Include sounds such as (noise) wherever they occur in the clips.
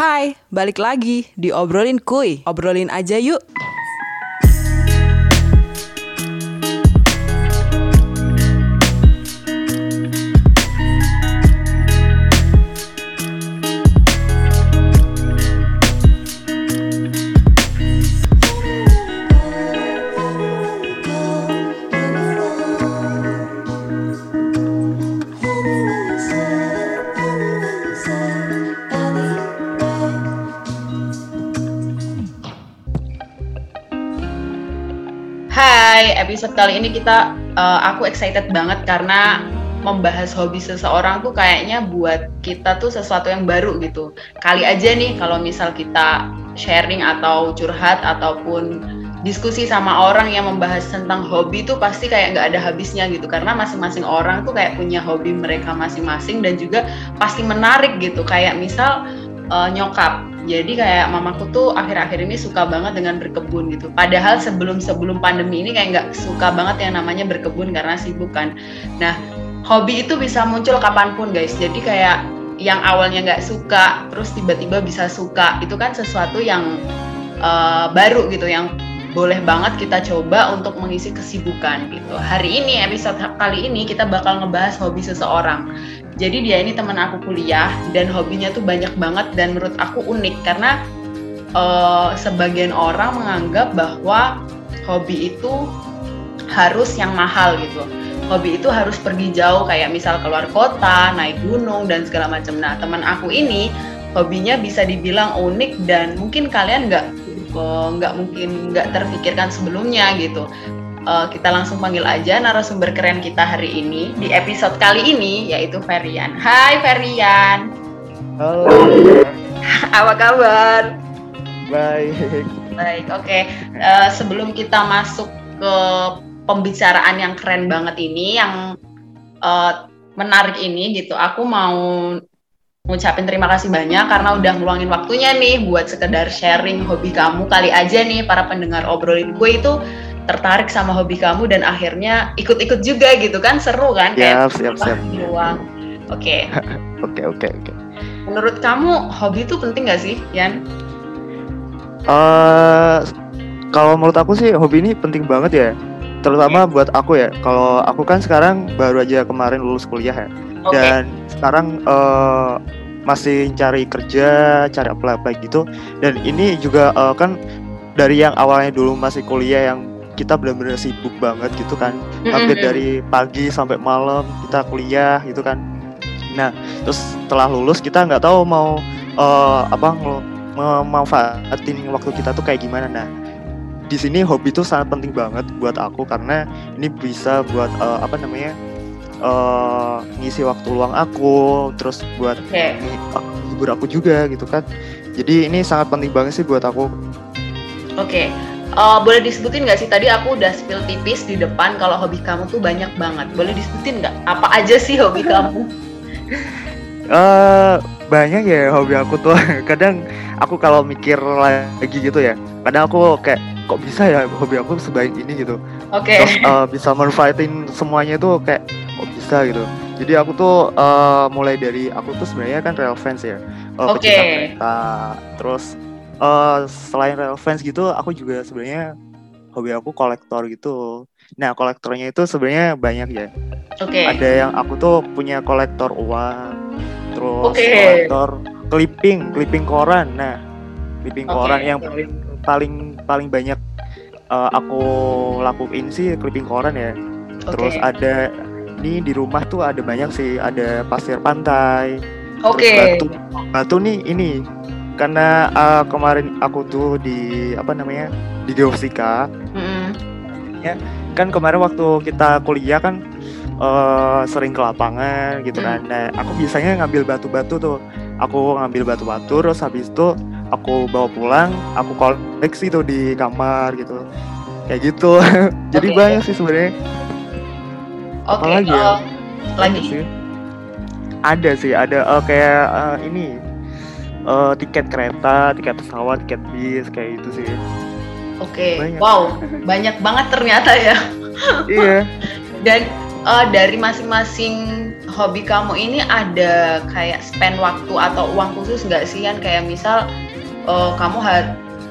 Hai, balik lagi di Obrolin Kuy. Obrolin aja yuk. Episode kali ini kita uh, aku excited banget karena membahas hobi seseorang tuh kayaknya buat kita tuh sesuatu yang baru gitu. Kali aja nih kalau misal kita sharing atau curhat ataupun diskusi sama orang yang membahas tentang hobi tuh pasti kayak nggak ada habisnya gitu. Karena masing-masing orang tuh kayak punya hobi mereka masing-masing dan juga pasti menarik gitu. Kayak misal uh, nyokap jadi kayak mamaku tuh akhir-akhir ini suka banget dengan berkebun gitu. Padahal sebelum sebelum pandemi ini kayak nggak suka banget yang namanya berkebun karena sibuk kan. Nah hobi itu bisa muncul kapan pun guys. Jadi kayak yang awalnya nggak suka terus tiba-tiba bisa suka itu kan sesuatu yang uh, baru gitu yang boleh banget kita coba untuk mengisi kesibukan gitu. Hari ini episode kali ini kita bakal ngebahas hobi seseorang. Jadi dia ini teman aku kuliah dan hobinya tuh banyak banget dan menurut aku unik karena uh, sebagian orang menganggap bahwa hobi itu harus yang mahal gitu. Hobi itu harus pergi jauh kayak misal keluar kota, naik gunung dan segala macam. Nah teman aku ini hobinya bisa dibilang unik dan mungkin kalian nggak nggak mungkin nggak terpikirkan sebelumnya gitu. Uh, kita langsung panggil aja narasumber keren kita hari ini di episode kali ini yaitu Ferian. Hai Ferian. Halo. (laughs) Apa kabar? Baik. Baik, oke. Okay. Uh, sebelum kita masuk ke pembicaraan yang keren banget ini, yang uh, menarik ini gitu, aku mau ngucapin terima kasih banyak karena udah ngeluangin waktunya nih buat sekedar sharing hobi kamu. Kali aja nih para pendengar obrolin gue itu tertarik sama hobi kamu dan akhirnya ikut-ikut juga gitu kan. Seru kan? Kayak siap siap oke. (laughs) Oke oke oke. Menurut kamu hobi itu penting gak sih Yan? Uh, kalau menurut aku sih hobi ini penting banget ya. Terutama okay. buat aku ya. Kalau aku kan sekarang baru aja kemarin lulus kuliah ya. Okay. dan sekarang uh, masih cari kerja, cari apa-apa gitu. Dan ini juga uh, kan dari yang awalnya dulu masih kuliah yang kita benar-benar sibuk banget gitu kan, hampir mm -hmm. dari pagi sampai malam kita kuliah gitu kan. Nah, terus setelah lulus kita nggak tahu mau uh, apa memanfaatin waktu kita tuh kayak gimana. Nah, di sini hobi tuh sangat penting banget buat aku karena ini bisa buat uh, apa namanya uh, ngisi waktu luang aku terus buat okay. hibur aku juga gitu kan jadi ini sangat penting banget sih buat aku oke okay. uh, boleh disebutin nggak sih tadi aku udah spill tipis di depan kalau hobi kamu tuh banyak banget boleh disebutin nggak apa aja sih hobi (laughs) kamu uh, banyak ya hobi aku tuh (laughs) kadang aku kalau mikir lagi gitu ya kadang aku kayak kok bisa ya hobi aku sebaik ini gitu Oke. Okay. Terus uh, bisa manfaatin semuanya itu kayak kok bisa gitu. Jadi aku tuh uh, mulai dari aku tuh sebenarnya kan real fans ya. Uh, Oke. Okay. Terus uh, selain real fans gitu, aku juga sebenarnya hobi aku kolektor gitu. Nah kolektornya itu sebenarnya banyak ya. Oke. Okay. Ada yang aku tuh punya kolektor uang, terus okay. kolektor clipping, clipping koran. Nah, clipping okay. koran yang paling paling paling banyak uh, aku lakuin sih clipping koran ya. Okay. Terus ada ini di rumah tuh ada banyak sih, ada pasir pantai. Oke. Okay. Batu, batu nih ini karena uh, kemarin aku tuh di apa namanya di geofisika. Mm -hmm. Ya kan kemarin waktu kita kuliah kan uh, sering ke lapangan gitu kan. Nah aku biasanya ngambil batu-batu tuh. Aku ngambil batu-batu terus habis itu aku bawa pulang aku koleksi tuh di kamar gitu kayak gitu (laughs) jadi okay. banyak sih sebenarnya oke okay, lagi ya? uh, lagi? Sih. Ada sih ada uh, kayak uh, ini uh, tiket kereta tiket pesawat tiket bis kayak itu sih. Oke okay. wow banyak banget ternyata ya. (laughs) Iya. Dan uh, dari masing-masing hobi kamu ini ada kayak spend waktu atau uang khusus nggak sih kan kayak misal uh, kamu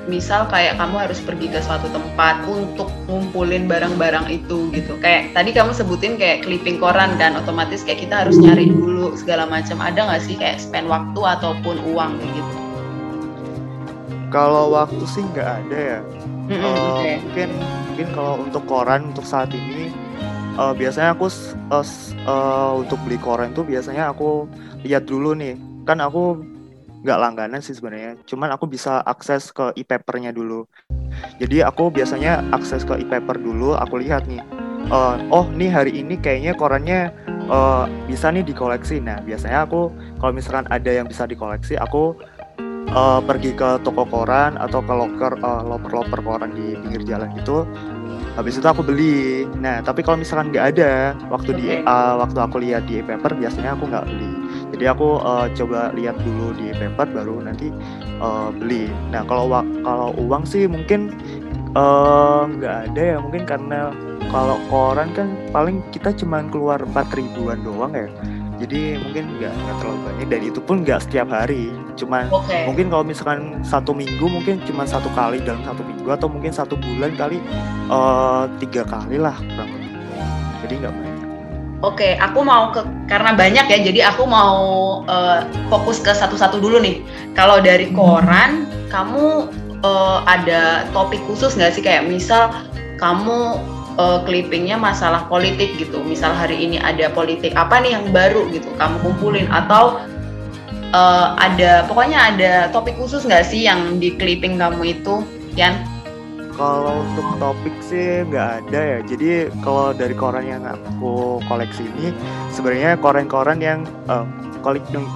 misal kayak kamu harus pergi ke suatu tempat untuk ngumpulin barang-barang itu gitu. Kayak tadi kamu sebutin kayak clipping koran kan otomatis kayak kita harus nyari dulu segala macam. Ada nggak sih kayak spend waktu ataupun uang kayak gitu? Kalau waktu sih nggak ada ya. Mm -hmm, uh, okay. mungkin mungkin kalau untuk koran untuk saat ini uh, biasanya aku uh, uh, untuk beli koran tuh biasanya aku lihat dulu nih. Kan aku nggak langganan sih sebenarnya. Cuman aku bisa akses ke e-papernya dulu. Jadi aku biasanya akses ke e-paper dulu aku lihat nih. Uh, oh nih hari ini kayaknya korannya uh, bisa nih dikoleksi. Nah biasanya aku kalau misalkan ada yang bisa dikoleksi aku uh, pergi ke toko koran atau ke loker uh, loper-loper koran di pinggir jalan gitu habis itu aku beli. Nah tapi kalau misalkan nggak ada waktu di uh, waktu aku lihat di e-paper biasanya aku nggak beli jadi aku uh, coba lihat dulu di paper baru nanti uh, beli. Nah kalau kalau uang sih mungkin nggak uh, ada ya. Mungkin karena kalau koran kan paling kita cuma keluar empat ribuan doang ya. Jadi mungkin nggak terlalu banyak. Dan itu pun nggak setiap hari. Cuman okay. mungkin kalau misalkan satu minggu mungkin cuma satu kali dalam satu minggu atau mungkin satu bulan kali uh, tiga kali lah kurang lebih. Jadi nggak banyak Oke, aku mau ke karena banyak ya, jadi aku mau uh, fokus ke satu-satu dulu nih. Kalau dari hmm. koran, kamu uh, ada topik khusus nggak sih kayak misal kamu uh, clippingnya masalah politik gitu. Misal hari ini ada politik apa nih yang baru gitu, kamu kumpulin atau uh, ada pokoknya ada topik khusus nggak sih yang di clipping kamu itu, Yan? Kalau untuk topik sih nggak ada ya. Jadi kalau dari koran yang aku koleksi ini sebenarnya koran-koran yang uh,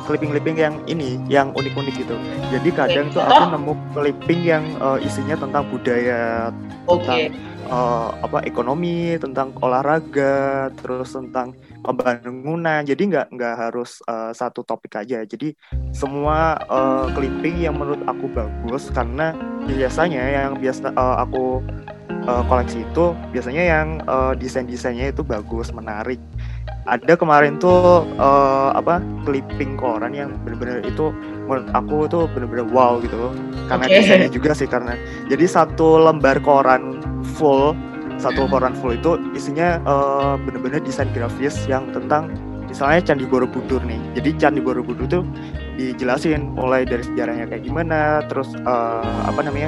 clipping-clipping yang ini yang unik-unik gitu. Jadi kadang tuh aku nemu clipping yang uh, isinya tentang budaya, okay. tentang uh, apa ekonomi, tentang olahraga, terus tentang pembangunan. Jadi nggak nggak harus uh, satu topik aja. Jadi semua uh, clipping yang menurut aku bagus karena biasanya yang biasa uh, aku uh, koleksi itu biasanya yang uh, desain-desainnya itu bagus, menarik. Ada kemarin tuh uh, apa clipping koran yang benar-benar itu menurut aku tuh benar-benar wow gitu karena okay. desainnya juga sih karena jadi satu lembar koran full satu koran full itu isinya uh, bener-bener desain grafis yang tentang misalnya Candi Borobudur nih. Jadi Candi Borobudur tuh dijelasin mulai dari sejarahnya kayak gimana, terus uh, apa namanya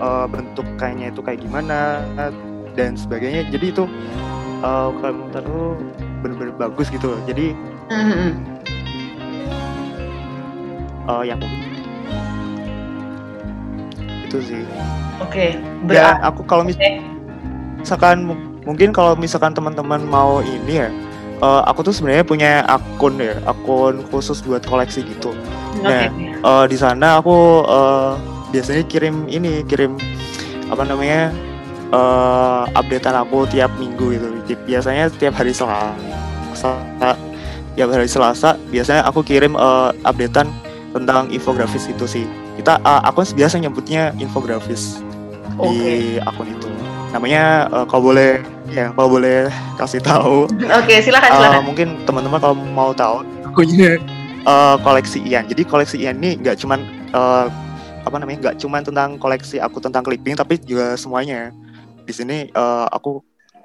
uh, bentuk kayaknya itu kayak gimana dan sebagainya. Jadi itu uh, kalau menurut bener-bener bagus gitu. Jadi mm-hmm. uh, yang itu sih. Oke. Okay, ya aku kalau misalnya misalkan mungkin kalau misalkan teman-teman mau ini ya uh, aku tuh sebenarnya punya akun ya akun khusus buat koleksi gitu. Nah uh, di sana aku uh, biasanya kirim ini kirim apa namanya uh, updatean aku tiap minggu gitu. Biasanya tiap hari Selasa tiap hari Selasa biasanya aku kirim uh, updatean tentang infografis itu sih. Kita uh, aku biasa nyebutnya infografis okay. di akun itu namanya uh, kalau boleh ya kalau boleh kasih tahu. Oke okay, silakan silakan. Uh, mungkin teman-teman kalau mau tahu punya uh, koleksi Ian. Jadi koleksi Ian ini nggak cuman uh, apa namanya nggak cuman tentang koleksi aku tentang clipping tapi juga semuanya. Di sini uh, aku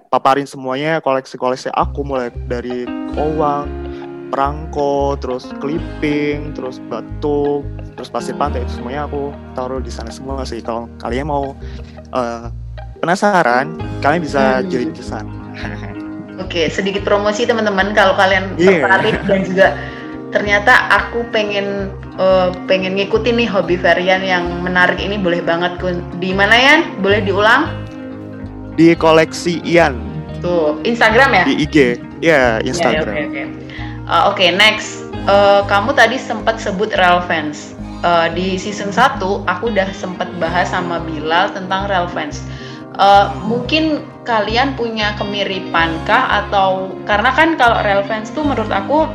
paparin semuanya koleksi-koleksi aku mulai dari uang perangko terus clipping terus batu terus pasir pantai itu semuanya aku taruh di sana semua sih. Kalau kalian mau uh, penasaran, kalian bisa hmm. join ke sana. (laughs) Oke, sedikit promosi teman-teman kalau kalian yeah. tertarik dan juga ternyata aku pengen uh, pengen ngikutin nih hobi varian yang menarik ini boleh banget kun. Di mana ya? Boleh diulang? Di koleksi Ian. Tuh, Instagram ya? Di IG. Ya, yeah, Instagram. Oke, yeah, oke. Okay, okay. uh, okay, next. Uh, kamu tadi sempat sebut relevance. Uh, di season 1 aku udah sempat bahas sama Bilal tentang relevance uh, mungkin kalian punya kemiripan kah atau karena kan kalau relevance tuh menurut aku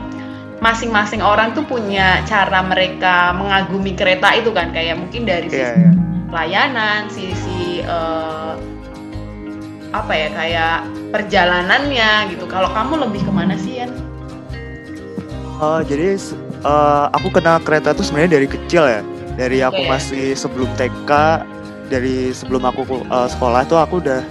masing-masing orang tuh punya cara mereka mengagumi kereta itu kan kayak mungkin dari iya, sisi yeah, yeah. pelayanan, sisi uh, apa ya kayak perjalanannya gitu. Kalau kamu lebih ke mana sih Yan? Uh, jadi uh, aku kenal kereta itu sebenarnya dari kecil ya. Dari aku Okay. masih sebelum TK, dari sebelum aku uh, sekolah itu aku udah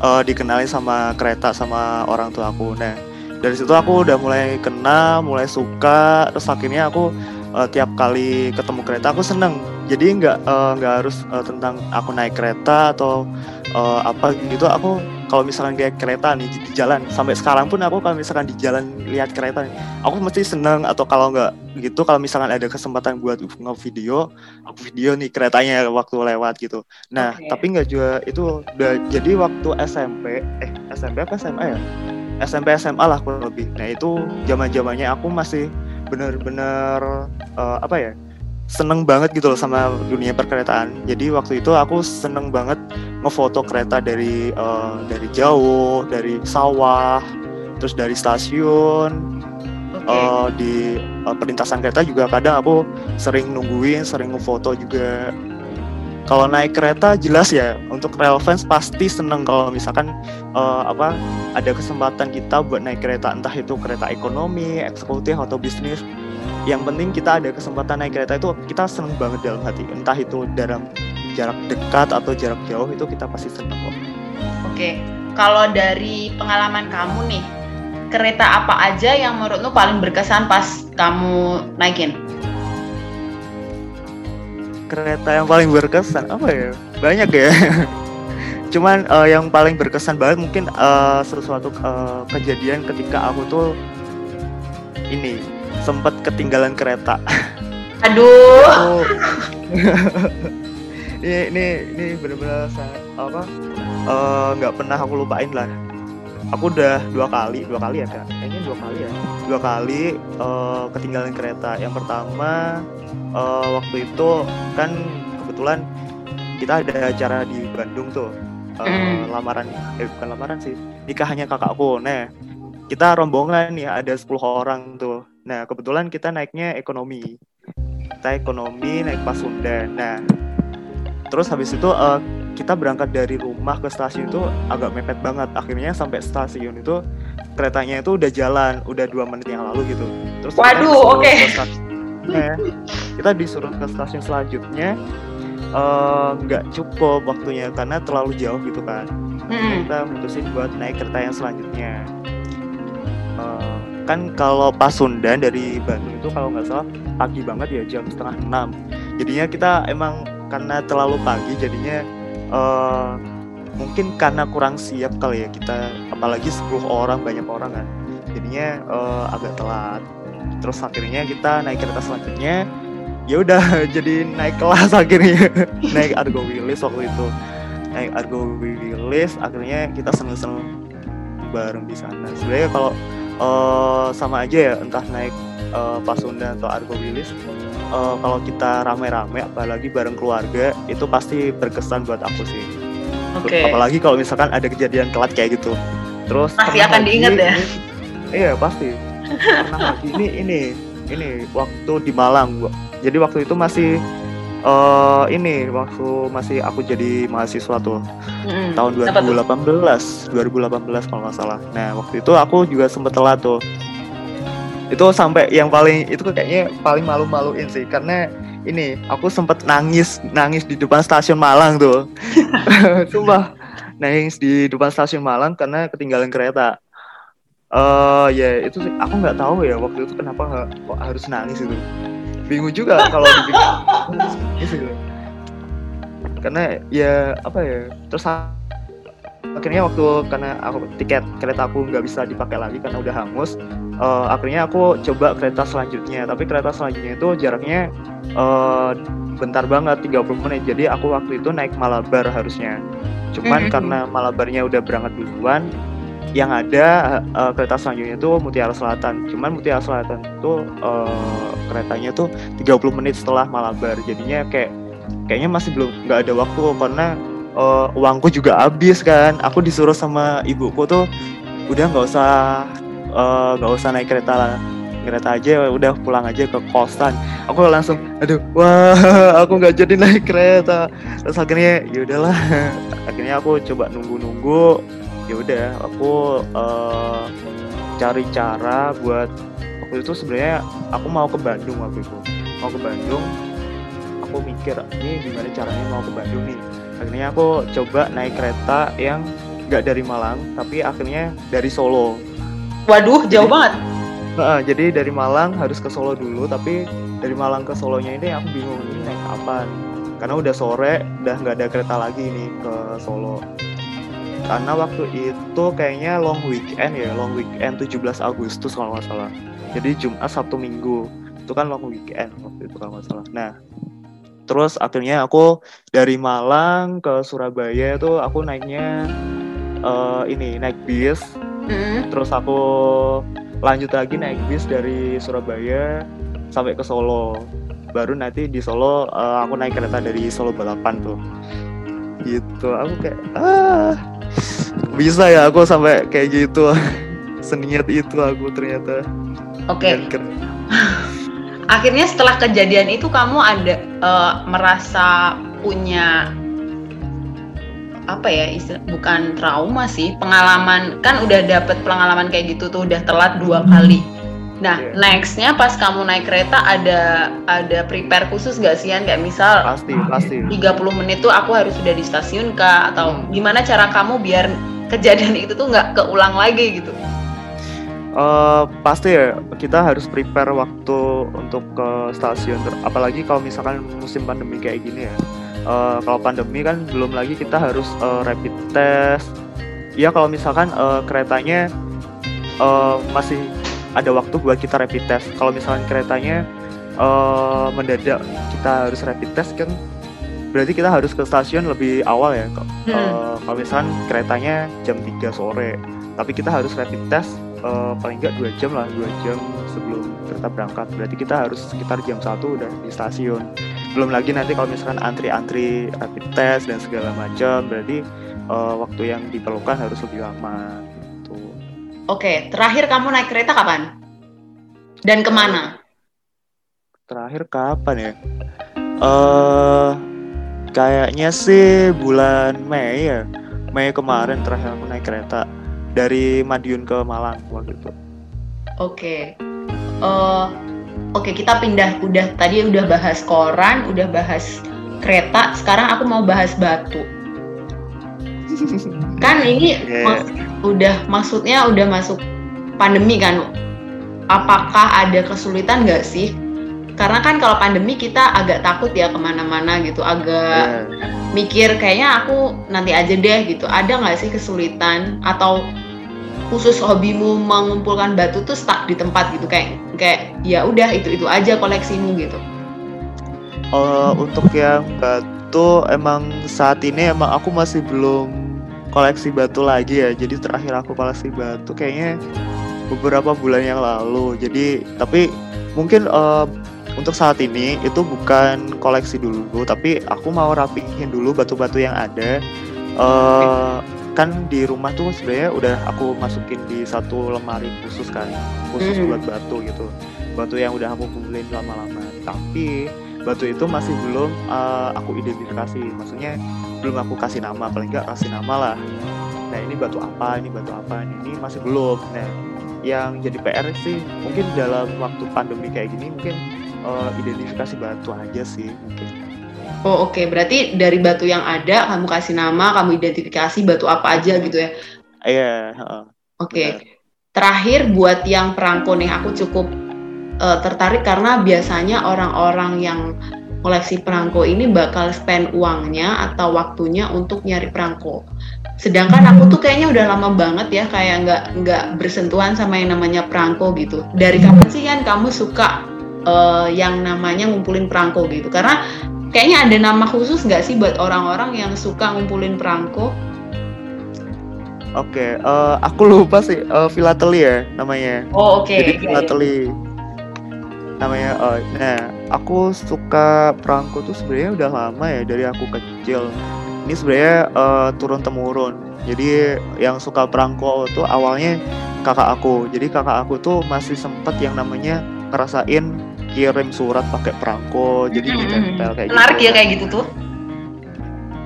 uh, dikenalin sama kereta sama orang tua aku. Nah, dari situ aku udah mulai kenal, mulai suka, terus akhirnya aku uh, tiap kali ketemu kereta aku seneng. Jadi nggak nggak harus uh, tentang aku naik kereta atau uh, apa gitu. Aku kalau misalkan kayak kereta nih di, jalan sampai sekarang pun aku kalau misalkan di jalan lihat kereta nih, aku mesti seneng atau kalau nggak gitu kalau misalkan ada kesempatan buat nge-video, aku video nih keretanya waktu lewat gitu. Nah, Oke. tapi nggak juga itu udah jadi waktu SMP eh SMP apa SMA ya? SMP SMA lah kurang lebih. Nah itu zaman zamannya aku masih bener-bener eh, apa ya seneng banget gitu loh sama dunia perkeretaan. Jadi waktu itu aku seneng banget ngefoto kereta dari eh, dari jauh, dari sawah, terus dari stasiun, Oke. eh, di eh, perlintasan kereta juga kadang aku sering nungguin, sering ngefoto juga. Kalau naik kereta jelas ya untuk rail fans pasti seneng kalau misalkan eh, apa ada kesempatan kita buat naik kereta entah itu kereta ekonomi, eksekutif atau bisnis. Yang penting kita ada kesempatan naik kereta itu kita seneng banget dalam hati. Entah itu dalam jarak dekat atau jarak jauh itu kita pasti seneng kok. Oke, kalau dari pengalaman kamu nih, kereta apa aja yang menurutmu paling berkesan pas kamu naikin? kereta yang paling berkesan apa ya banyak ya (laughs) cuman eh, yang paling berkesan banget mungkin eh, sesuatu eh, kejadian ketika aku tuh ini sempat ketinggalan kereta. Aduh, aku (laughs) ini ini ini benar-benar apa eh, nggak pernah aku lupain lah. Aku udah dua kali dua kali ya kak? Kayaknya dua kali ya. Dua kali eh, ketinggalan kereta. Yang pertama eh, waktu itu kan kebetulan kita ada acara di Bandung tuh. Eh, Hmm. lamaran eh bukan lamaran sih. Nikahnya kakakku. Nah kita rombongan nih ada 10 orang tuh nah kebetulan kita naiknya ekonomi. Kita ekonomi naik Pasundan nah terus habis itu eh, kita berangkat dari rumah ke stasiun itu agak mepet banget. Akhirnya sampai stasiun itu keretanya itu udah jalan udah dua menit yang lalu gitu. Terus Waduh, oke. ke stasiun- Nah, kita disuruh ke stasiun selanjutnya eh, nggak cukup waktunya karena terlalu jauh gitu kan. Mm-mm. kita mutusin buat naik kereta yang selanjutnya. Eh, kan kalau Pasundan dari Bandung itu kalau nggak salah pagi banget ya jam setengah enam. Jadinya kita emang karena terlalu pagi jadinya eh, mungkin karena kurang siap kali ya kita apalagi 10 orang banyak orang kan. Jadinya eh, agak telat. Terus akhirnya kita naik kereta selanjutnya ya udah (laughs) jadi naik kelas akhirnya. (laughs) Naik Argo Wilis waktu itu. Naik Argo Wilis akhirnya kita seneng-seneng bareng di sana. Sebenarnya kalau eh, sama aja ya entah naik eh, Pasundan atau Argo Wilis eh, kalau kita rame-rame apalagi bareng keluarga itu pasti berkesan buat aku sih. Oke. apalagi kalau misalkan ada kejadian telat kayak gitu. Terus Pasti akan lagi diingat ya? ini- iya pasti. Pernah lagi. Ini ini ini waktu di Malang gua jadi waktu itu masih eh ini waktu masih aku jadi mahasiswa tuh. Mm-mm. tahun Apa tuh? 2018 2018 kalau nggak salah. Nah waktu itu aku juga sempet telat tuh. Itu sampai yang paling itu kayaknya paling malu-maluin sih karena ini aku sempet nangis nangis di depan stasiun Malang tuh. (laughs) Sumpah nangis di depan stasiun Malang karena ketinggalan kereta. Eh ya itu sih aku nggak tahu ya waktu itu kenapa kok harus nangis itu bingung juga kalau dipikir gitu karena ya apa ya terus akhirnya waktu karena aku tiket kereta aku nggak bisa dipakai lagi karena udah hangus eh, akhirnya aku coba kereta selanjutnya. Tapi kereta selanjutnya itu jaraknya eh, bentar banget 30 menit. Jadi aku waktu itu naik Malabar harusnya. Cuman Mhm. karena Malabarnya udah berangkat duluan yang ada eh, kereta selanjutnya itu Mutiara Selatan. Cuman Mutiara Selatan itu eh, keretanya tuh 30 menit setelah Malabar. Jadinya kayak kayaknya masih belum nggak ada waktu karena eh, uangku juga habis kan. Aku disuruh sama ibuku tuh udah nggak usah nggak usah naik kereta kereta aja udah pulang aja ke kosan. Aku langsung aduh wah (laughs) aku nggak jadi naik kereta. Terus akhirnya ya udahlah. (laughs) Akhirnya aku coba nunggu-nunggu ya udah aku eh, cari cara buat waktu itu sebenarnya aku mau ke Bandung waktu itu. Mau ke Bandung aku mikir ini gimana caranya mau ke Bandung nih? Akhirnya aku coba naik kereta yang nggak dari Malang tapi akhirnya dari Solo. Waduh, jauh banget. Nah, jadi dari Malang harus ke Solo dulu tapi dari Malang ke Solonya ini aku bingung ini naik kapan? Karena udah sore udah nggak ada kereta lagi nih ke Solo karena waktu itu kayaknya long weekend ya long weekend 17 Agustus kalau nggak salah. Jadi Jumat Sabtu Minggu. Itu kan long weekend waktu itu kalau nggak salah. Nah terus akhirnya aku dari Malang ke Surabaya itu aku naiknya uh, ini naik bis. Mm-mm. terus aku lanjut lagi naik bis dari Surabaya sampai ke Solo. Baru nanti di Solo eh, aku naik kereta dari Solo balapan tuh gitu. Aku kayak ah. Bisa ya aku sampai kayak gitu. (laughs) Seniat itu aku ternyata. Oke, keren. akhirnya setelah kejadian itu kamu ada eh, merasa punya apa ya istilah bukan trauma sih pengalaman kan udah dapet pengalaman kayak gitu tuh udah telat dua kali nah Iya. nextnya pas kamu naik kereta ada ada prepare khusus gak sih kayak misal pasti pasti. 30 menit tuh aku harus sudah di stasiun kah? Atau Hmm. gimana cara kamu biar kejadian itu tuh nggak keulang lagi gitu? Eh, pasti ya. Kita harus prepare waktu untuk ke stasiun apalagi kalau misalkan musim pandemi kayak gini ya. Eh, kalau pandemi kan belum lagi kita harus eh, rapid test. Ya kalau misalkan eh, keretanya eh, masih ada waktu buat kita rapid test. Kalau misalkan keretanya eh, mendadak kita harus rapid test kan berarti kita harus ke stasiun lebih awal ya Hmm. eh, kalau misalkan keretanya jam 3 sore tapi kita harus rapid test eh, paling nggak dua jam lah dua jam sebelum kereta berangkat. Berarti kita harus sekitar jam satu udah di stasiun. Belum lagi nanti kalau misalkan antri-antri rapid test dan segala macam berarti eh, waktu yang diperlukan harus lebih lama oke terakhir kamu naik kereta kapan? Dan ke mana? Terakhir kapan ya? Eh kayaknya sih bulan Mei ya. Mei kemarin terakhir aku naik kereta. Dari Madiun ke Malang waktu itu. Oke. Eh, Oke, kita pindah. Udah tadi udah bahas koran, udah bahas kereta, sekarang aku mau bahas batu. (laughs) Kan ini Iya. Udah maksudnya udah masuk pandemi kan. Apakah ada kesulitan nggak sih? Karena kan kalau pandemi kita agak takut ya ke mana-mana gitu, agak Iya. mikir kayaknya aku nanti aja deh gitu. Ada nggak sih kesulitan atau khusus hobimu mengumpulkan batu tuh stuck di tempat gitu kayak kayak ya udah itu itu aja koleksimu gitu. Eh, untuk yang batu emang saat ini emang aku masih belum koleksi batu lagi ya. Jadi terakhir aku koleksi batu kayaknya beberapa bulan yang lalu. Jadi tapi mungkin eh, untuk saat ini itu bukan koleksi dulu, tapi aku mau rapihin dulu batu-batu yang ada. Eh, kan di rumah tuh sebenarnya udah aku masukin di satu lemari khusus kan, khusus Mhm. buat batu gitu. Batu yang udah aku kumpulin lama-lama. Tapi batu itu masih belum eh, aku identifikasi maksudnya belum aku kasih nama paling nggak kasih nama lah nah ini batu apa ini batu apa ini, ini masih belum nah yang jadi PR sih mungkin dalam waktu pandemi kayak gini mungkin eh, identifikasi batu aja sih mungkin Oh oke, berarti dari batu yang ada kamu kasih nama, kamu identifikasi batu apa aja gitu ya. iya heeh, Oke. benar. Terakhir buat yang perangko nih aku cukup eh, tertarik karena biasanya orang-orang yang koleksi perangko ini bakal spend uangnya atau waktunya untuk nyari perangko. Sedangkan aku tuh kayaknya udah lama banget ya kayak nggak nggak bersentuhan sama yang namanya perangko gitu. Dari kapan sih kan kamu suka eh, yang namanya ngumpulin perangko gitu? Karena kayaknya ada nama khusus nggak sih buat orang-orang yang suka ngumpulin perangko? oke eh, aku lupa sih eh, filateli ya namanya Oh oke. jadi iya, iya. Namanya oh, nah aku suka perangko tuh sebenarnya udah lama ya dari aku kecil. Ini sebenarnya eh, turun temurun jadi yang suka perangko tuh awalnya kakak aku. Jadi kakak aku tuh masih sempet yang namanya ngerasain kirim surat pakai perangko jadi Mm-mm. ditempel kayak Menarik gitu ya kayak gitu tuh.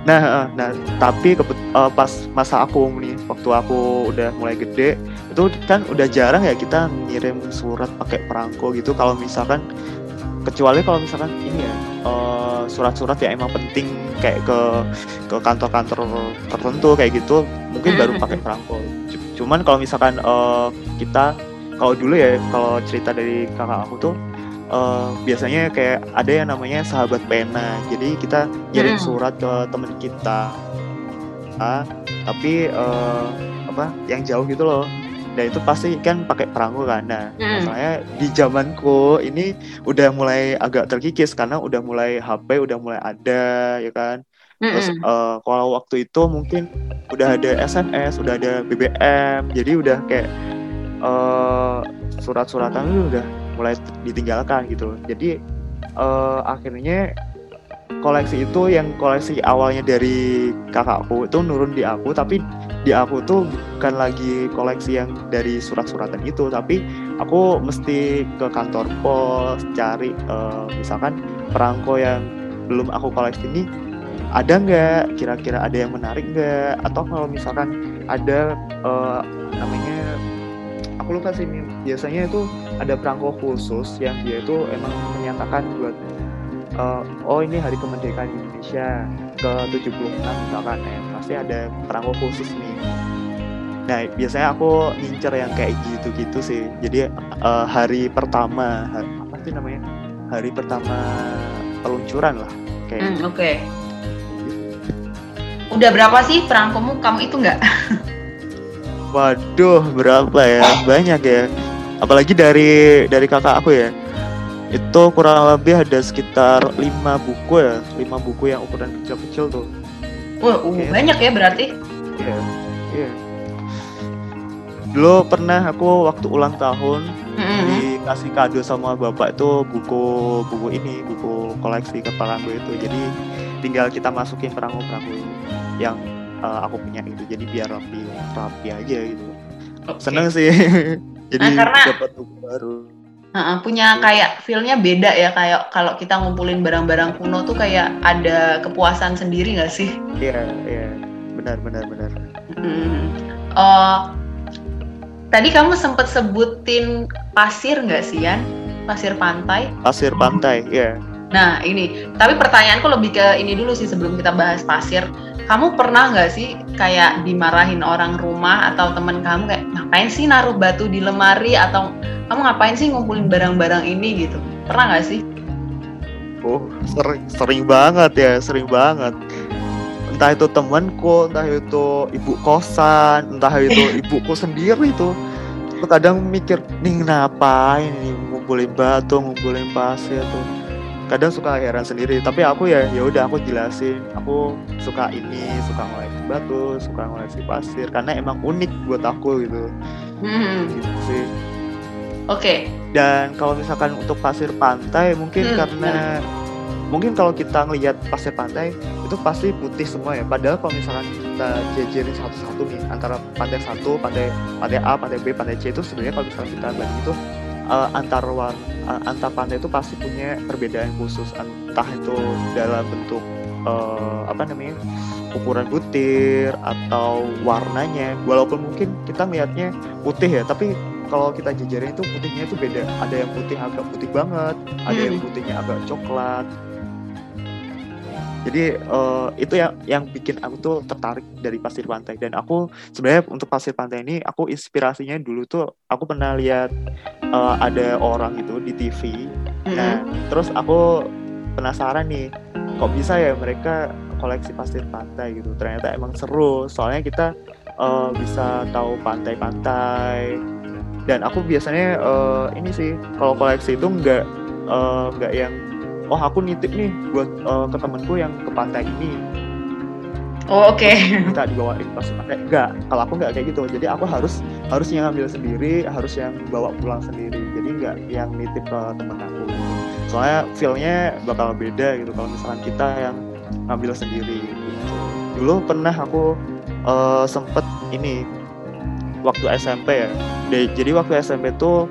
Nah, eh, nah tapi eh, pas masa aku nih, waktu aku udah mulai gede, itu itu kan udah jarang ya kita ngirim surat pakai perangko gitu. Kalau misalkan kecuali kalau misalkan ini ya uh, surat-surat yang emang penting kayak ke ke kantor-kantor tertentu kayak gitu mungkin baru pakai perangko. Cuman kalau misalkan uh, kita kalau dulu ya kalau cerita dari kakak aku tuh uh, biasanya kayak ada yang namanya sahabat pena jadi kita kirim hmm. surat ke temen kita ah, tapi uh, apa yang jauh gitu loh dan itu pasti kan pakai perahu kan nah hmm. masalahnya di zamanku ini udah mulai agak terkikis karena udah mulai HP udah mulai ada ya kan hmm. terus uh, kalau waktu itu mungkin udah ada SMS udah ada BBM jadi udah kayak uh, surat-suratan itu udah mulai ditinggalkan gitu jadi uh, akhirnya koleksi itu yang koleksi awalnya dari kakakku itu nurun di aku tapi di aku tuh bukan lagi koleksi yang dari surat-suratan itu tapi aku mesti ke kantor pos cari uh, misalkan perangko yang belum aku koleksi ini ada nggak? Kira-kira ada yang menarik nggak? Atau kalau misalkan ada uh, namanya aku lupa sih biasanya itu ada perangko khusus yang dia itu emang menyatakan buat uh, oh ini hari kemerdekaan Indonesia ke 76 misalkan ya. Pasti ada perangko khusus nih. Nah biasanya aku ngincer yang kayak gitu-gitu sih. Jadi uh, hari pertama hari, apa sih namanya? Hari pertama peluncuran lah kayak hmm, oke. Okay. udah berapa sih perangkomu? Kamu itu nggak (laughs) Waduh, berapa ya? Banyak ya. Apalagi dari dari kakak aku ya. Itu kurang lebih ada sekitar lima buku ya, lima buku yang ukuran kecil-kecil tuh. Wah, uh, banyak ya berarti? Iya, iya. Dulu pernah aku waktu ulang tahun mm-hmm. dikasih kado sama bapak itu buku buku ini, buku koleksi kepala gue itu. Jadi tinggal kita masukin perangko-perangko yang uh, aku punya itu jadi biar rapi rapi aja gitu. Okay. seneng sih. (laughs) Jadi nah, karena dapat buku baru. Uh, punya kayak feelnya beda ya. Kayak kalau kita ngumpulin barang-barang kuno tuh kayak ada kepuasan sendiri nggak sih? Iya yeah, iya. Yeah. benar benar benar. Hmm. uh, tadi kamu sempet sebutin pasir nggak sih Yan? Pasir pantai? Pasir pantai ya yeah. Nah ini, tapi pertanyaanku lebih ke ini dulu sih sebelum kita bahas pasir. Kamu pernah nggak sih kayak dimarahin orang rumah atau temen kamu kayak ngapain sih naruh batu di lemari? Atau kamu ngapain sih ngumpulin barang-barang ini? Gitu. Pernah nggak sih? Oh sering sering banget ya sering banget. Entah itu temanku entah itu ibu kosan entah itu (laughs) ibuku sendiri itu kadang mikir nih ngapain ini ngumpulin batu ngumpulin pasir tuh kadang suka heran sendiri tapi aku ya ya udah aku jelasin aku suka ini suka ngoleksi batu suka ngoleksi pasir karena emang unik buat aku gitu hmm. gitu sih oke okay. dan kalau misalkan untuk pasir pantai mungkin hmm. karena mungkin kalau kita ngelihat pasir pantai itu pasti putih semua ya padahal kalau misalkan kita jajarin satu-satu nih antara pantai satu pantai pantai A pantai B pantai C itu sebenarnya kalau misalkan kita banding itu uh, antar warna uh, antar pantai itu pasti punya perbedaan khusus. Entah itu dalam bentuk uh, apa namanya ukuran butir atau warnanya. Walaupun mungkin kita melihatnya putih ya tapi kalau kita jajarin itu putihnya itu beda. Ada yang putih agak putih banget ada yang hmm. putihnya agak coklat. Jadi uh, itu yang yang bikin aku tuh tertarik dari pasir pantai. Dan aku sebenarnya untuk pasir pantai ini aku inspirasinya dulu tuh aku pernah lihat uh, ada orang itu di TV mm-hmm. nah terus aku penasaran nih kok bisa ya mereka koleksi pasir pantai gitu ternyata emang seru soalnya kita uh, bisa tahu pantai-pantai dan aku biasanya uh, ini sih kalau koleksi itu nggak nggak uh, yang oh aku nitip nih buat uh, ke temenku yang ke pantai ini Oh oke. Okay. Kita dibawain pas pantai. Enggak, kalau aku nggak kayak gitu. Jadi aku harus harus yang ngambil sendiri, harus yang bawa pulang sendiri. Jadi nggak yang nitip ke temen aku. Soalnya feelnya bakal beda gitu kalau misalnya kita yang ngambil sendiri. Dulu pernah aku uh, sempet ini waktu SMP ya. Jadi waktu SMP tuh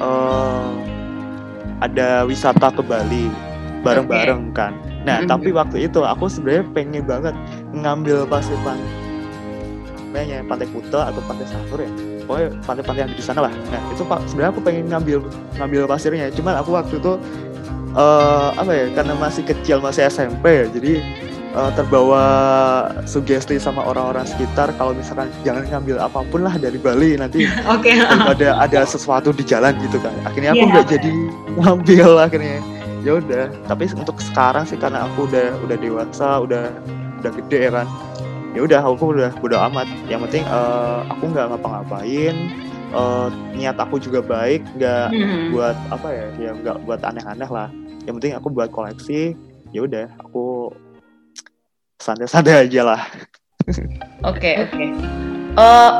uh, ada wisata ke Bali bareng-bareng okay. kan. Nah, mm-hmm. tapi waktu itu aku sebenarnya pengen banget ngambil pasir pantainya Pantai Kuta atau Pantai Sanur ya. Pokoknya pantai-pantai yang di sana lah. Nah itu pak sebenarnya aku pengen ngambil ngambil pasirnya. Cuman aku waktu itu uh, apa ya karena masih kecil masih SMP ya jadi uh, terbawa sugesti sama orang-orang sekitar kalau misalkan jangan ngambil apa pun lah dari Bali nanti (laughs) Oke. ada ada sesuatu di jalan gitu kan. Akhirnya aku Iya, nggak bener. jadi ngambil akhirnya. Ya udah tapi untuk sekarang sih karena aku udah udah dewasa udah udah gede ya kan ya udah aku udah bodo amat yang penting eh, aku nggak ngapa-ngapain eh, niat aku juga baik nggak Hmm. buat apa ya ya nggak buat aneh-aneh lah yang penting aku buat koleksi ya udah aku santai-santai aja lah Oke, oke. Eh,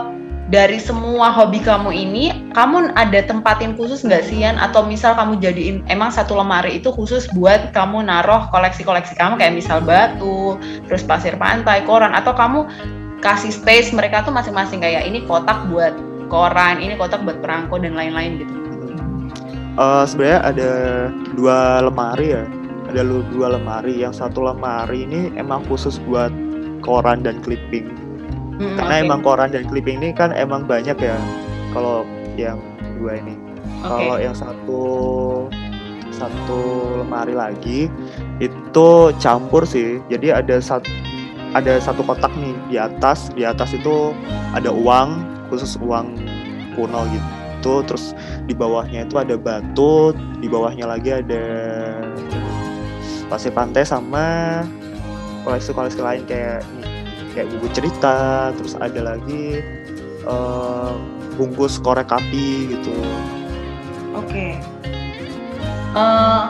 dari semua hobi kamu ini, kamu ada tempatin khusus nggak sih Yan? Atau misal kamu jadiin emang satu lemari itu khusus buat kamu naruh koleksi-koleksi kamu kayak misal batu, terus pasir pantai, koran, atau kamu kasih space mereka tuh masing-masing kayak ini kotak buat koran, ini kotak buat perangko dan lain-lain gitu. Eh, sebenarnya ada dua lemari ya ada dua lemari yang satu lemari ini emang khusus buat koran dan clipping Hmm, karena oke. emang koran dan clipping ini kan emang banyak ya kalau yang dua ini Oke. kalau yang satu satu lemari lagi itu campur sih jadi ada satu ada satu kotak nih di atas di atas itu ada uang khusus uang kuno gitu terus di bawahnya itu ada batu di bawahnya lagi ada pasir pantai sama koleksi-koleksi lain kayak kayak buku cerita terus ada lagi eh, bungkus korek api gitu Oke. Eh,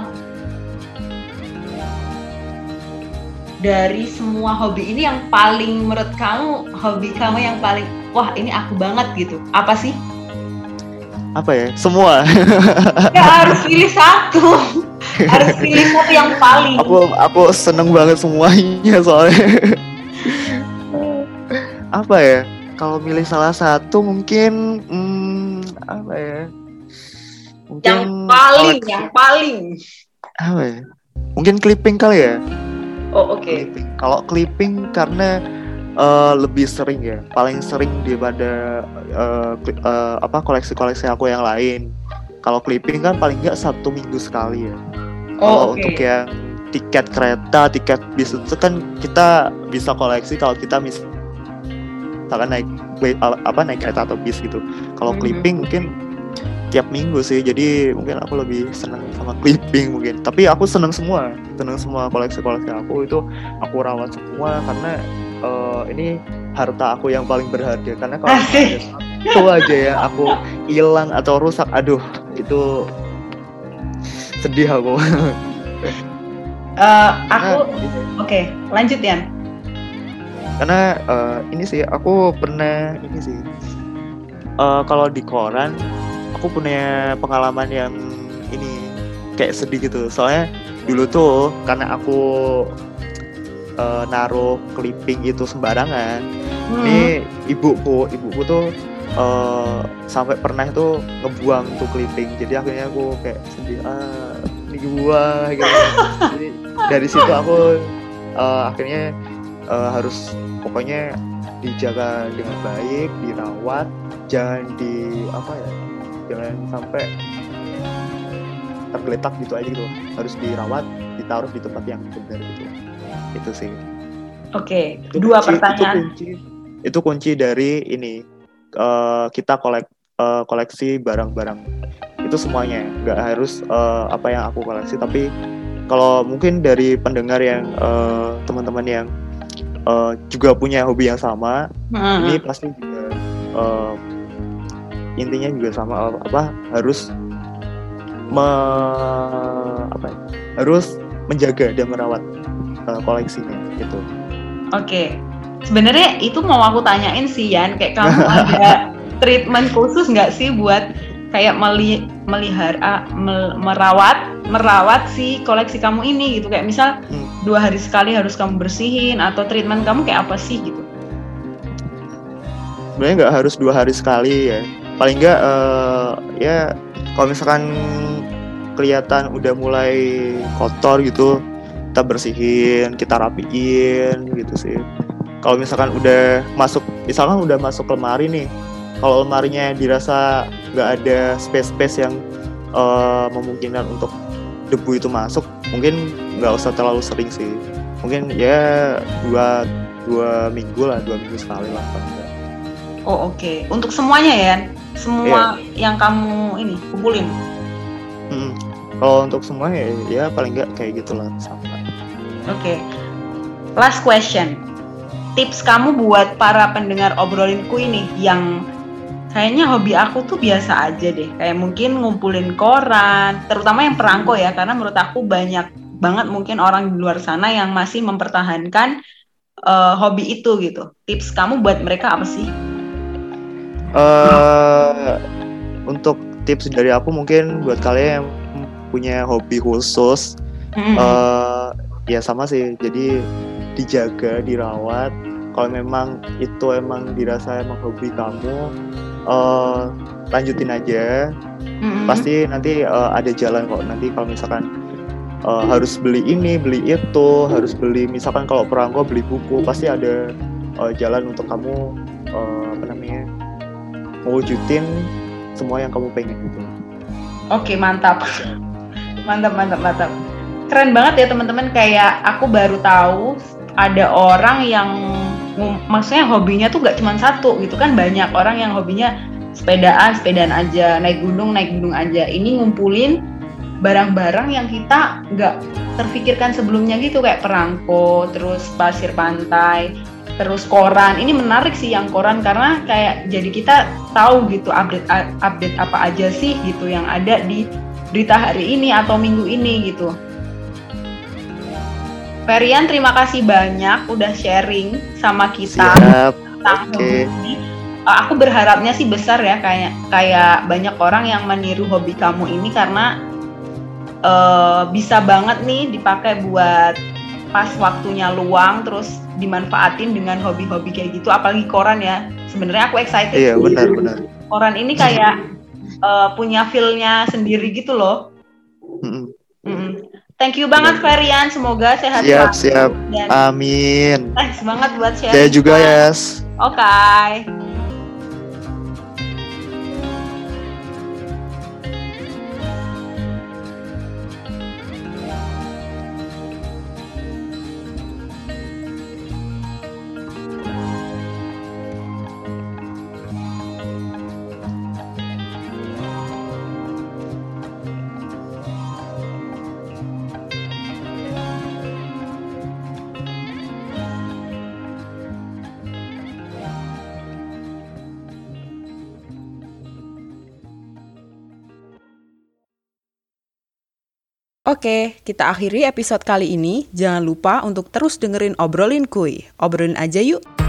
dari semua hobi ini yang paling menurut kamu hobi kamu yang paling wah ini aku banget gitu. Apa sih? apa ya semua (laughs) Ya harus pilih satu. (laughs) harus pilih satu yang paling. aku aku seneng banget semuanya soalnya apa ya? Kalau milih salah satu mungkin hmm, apa ya? Mungkin yang paling, yang paling. apa ya? Mungkin clipping kali ya? Oh oke. clipping. Kalau clipping karena eh, lebih sering ya paling sering daripada kli- eh, apa koleksi-koleksi aku yang lain. Kalau clipping kan paling nggak satu minggu sekali ya. Oh kalau oke. untuk yang tiket kereta, tiket bis itu kan kita bisa koleksi kalau kita mis- misalkan naik apa naik kereta atau bis gitu. Kalau Mhm. clipping mungkin tiap minggu sih. Jadi mungkin aku lebih senang sama clipping mungkin. Tapi aku senang semua, senang semua koleksi-koleksi aku itu aku rawat semua karena eh, ini harta aku yang paling berharga karena kalau satu aja ya aku hilang atau rusak, aduh itu sedih aku. (laughs) Eh, aku Karena- oke lanjut Yan. Karena eh, ini sih aku pernah ini sih. Eh, kalau di koran aku punya pengalaman yang ini kayak sedih gitu. Soalnya dulu tuh karena aku eh, naruh clipping itu sembarangan Hmm. ini ibuku ibuku tuh eh, sampai pernah itu ngebuang tuh clipping. Jadi akhirnya aku kayak sedih ah dibuang gitu. (laughs) Jadi dari situ aku eh, akhirnya eh, harus pokoknya dijaga dengan baik dirawat jangan di apa ya jangan sampai tergeletak gitu aja gitu. Harus dirawat ditaruh di tempat yang benar gitu. Itu sih. Oke, itu dua kunci- pertanyaan. Itu kunci, itu kunci dari ini. Eh, kita kolek eh, koleksi barang-barang. Itu semuanya. Nggak harus eh, apa yang aku koleksi. Tapi kalau mungkin dari pendengar yang teman-teman yang eh, juga punya hobi yang sama Hmm. ini pasti juga eh, intinya juga sama apa harus me, apa ya, harus menjaga dan merawat eh, koleksinya gitu. Oke, sebenarnya itu mau aku tanyain sih Yan, kayak kamu ada (laughs) treatment khusus nggak sih buat kayak meli melihara mel- merawat merawat si koleksi kamu ini gitu kayak misal Hmm. dua hari sekali harus kamu bersihin atau treatment kamu kayak apa sih gitu? sebenarnya nggak harus dua hari sekali ya paling nggak eh, ya kalau misalkan kelihatan udah mulai kotor gitu kita bersihin kita rapiin gitu sih kalau misalkan udah masuk misalkan udah masuk lemari nih kalau lemarinya dirasa nggak ada space-space yang uh, memungkinkan untuk debu itu masuk mungkin nggak usah terlalu sering sih mungkin ya dua dua minggu lah dua minggu sekali lah oh oke okay. untuk semuanya ya semua yeah. yang kamu ini kumpulin hmm. kalau untuk semua ya, ya paling nggak kayak gitulah sama oke okay. last question tips kamu buat para pendengar obrolinku ini yang kayaknya hobi aku tuh biasa aja deh. Kayak mungkin ngumpulin koran terutama yang perangko ya. Karena menurut aku banyak banget mungkin orang di luar sana yang masih mempertahankan uh, hobi itu gitu. Tips kamu buat mereka apa sih? Uh, untuk tips dari aku mungkin buat kalian yang punya hobi khusus mm-hmm. uh, ya sama sih. Jadi dijaga dirawat. Kalau memang itu emang dirasa emang hobi kamu uh, lanjutin aja. Mm-hmm. pasti nanti uh, ada jalan kok. Nanti kalau misalkan uh, harus beli ini beli itu harus beli misalkan kalau perangko beli buku pasti ada uh, jalan untuk kamu uh, apa namanya mewujudin semua yang kamu pengen gitu. Oke mantap. (laughs) Mantap mantap mantap. Keren banget ya teman-teman. Kayak aku baru tahu ada orang yang maksudnya hobinya tuh gak cuma satu gitu kan banyak orang yang hobinya sepedaan sepedaan aja naik gunung naik gunung aja. Ini ngumpulin barang-barang yang kita nggak terfikirkan sebelumnya gitu kayak perangko terus pasir pantai terus koran. Ini menarik sih yang koran karena kayak jadi kita tahu gitu update update apa aja sih gitu yang ada di berita hari ini atau minggu ini gitu Ferian terima kasih banyak udah sharing sama kita Siap. tentang okay. hobi uh, aku berharapnya sih besar ya kayak kayak banyak orang yang meniru hobi kamu ini karena uh, bisa banget nih dipakai buat pas waktunya luang terus dimanfaatin dengan hobi-hobi kayak gitu apalagi koran ya sebenarnya aku excited iya benar benar koran ini kayak uh, punya feelnya sendiri gitu loh. Thank you banget Ferian, semoga sehat siap, selalu. Siap, siap. Amin. Eh, semangat buat sharing. Saya juga, Yes. Oke. Okay. Oke, kita akhiri episode kali ini. Jangan lupa untuk terus dengerin obrolin kuy. Obrolin aja yuk.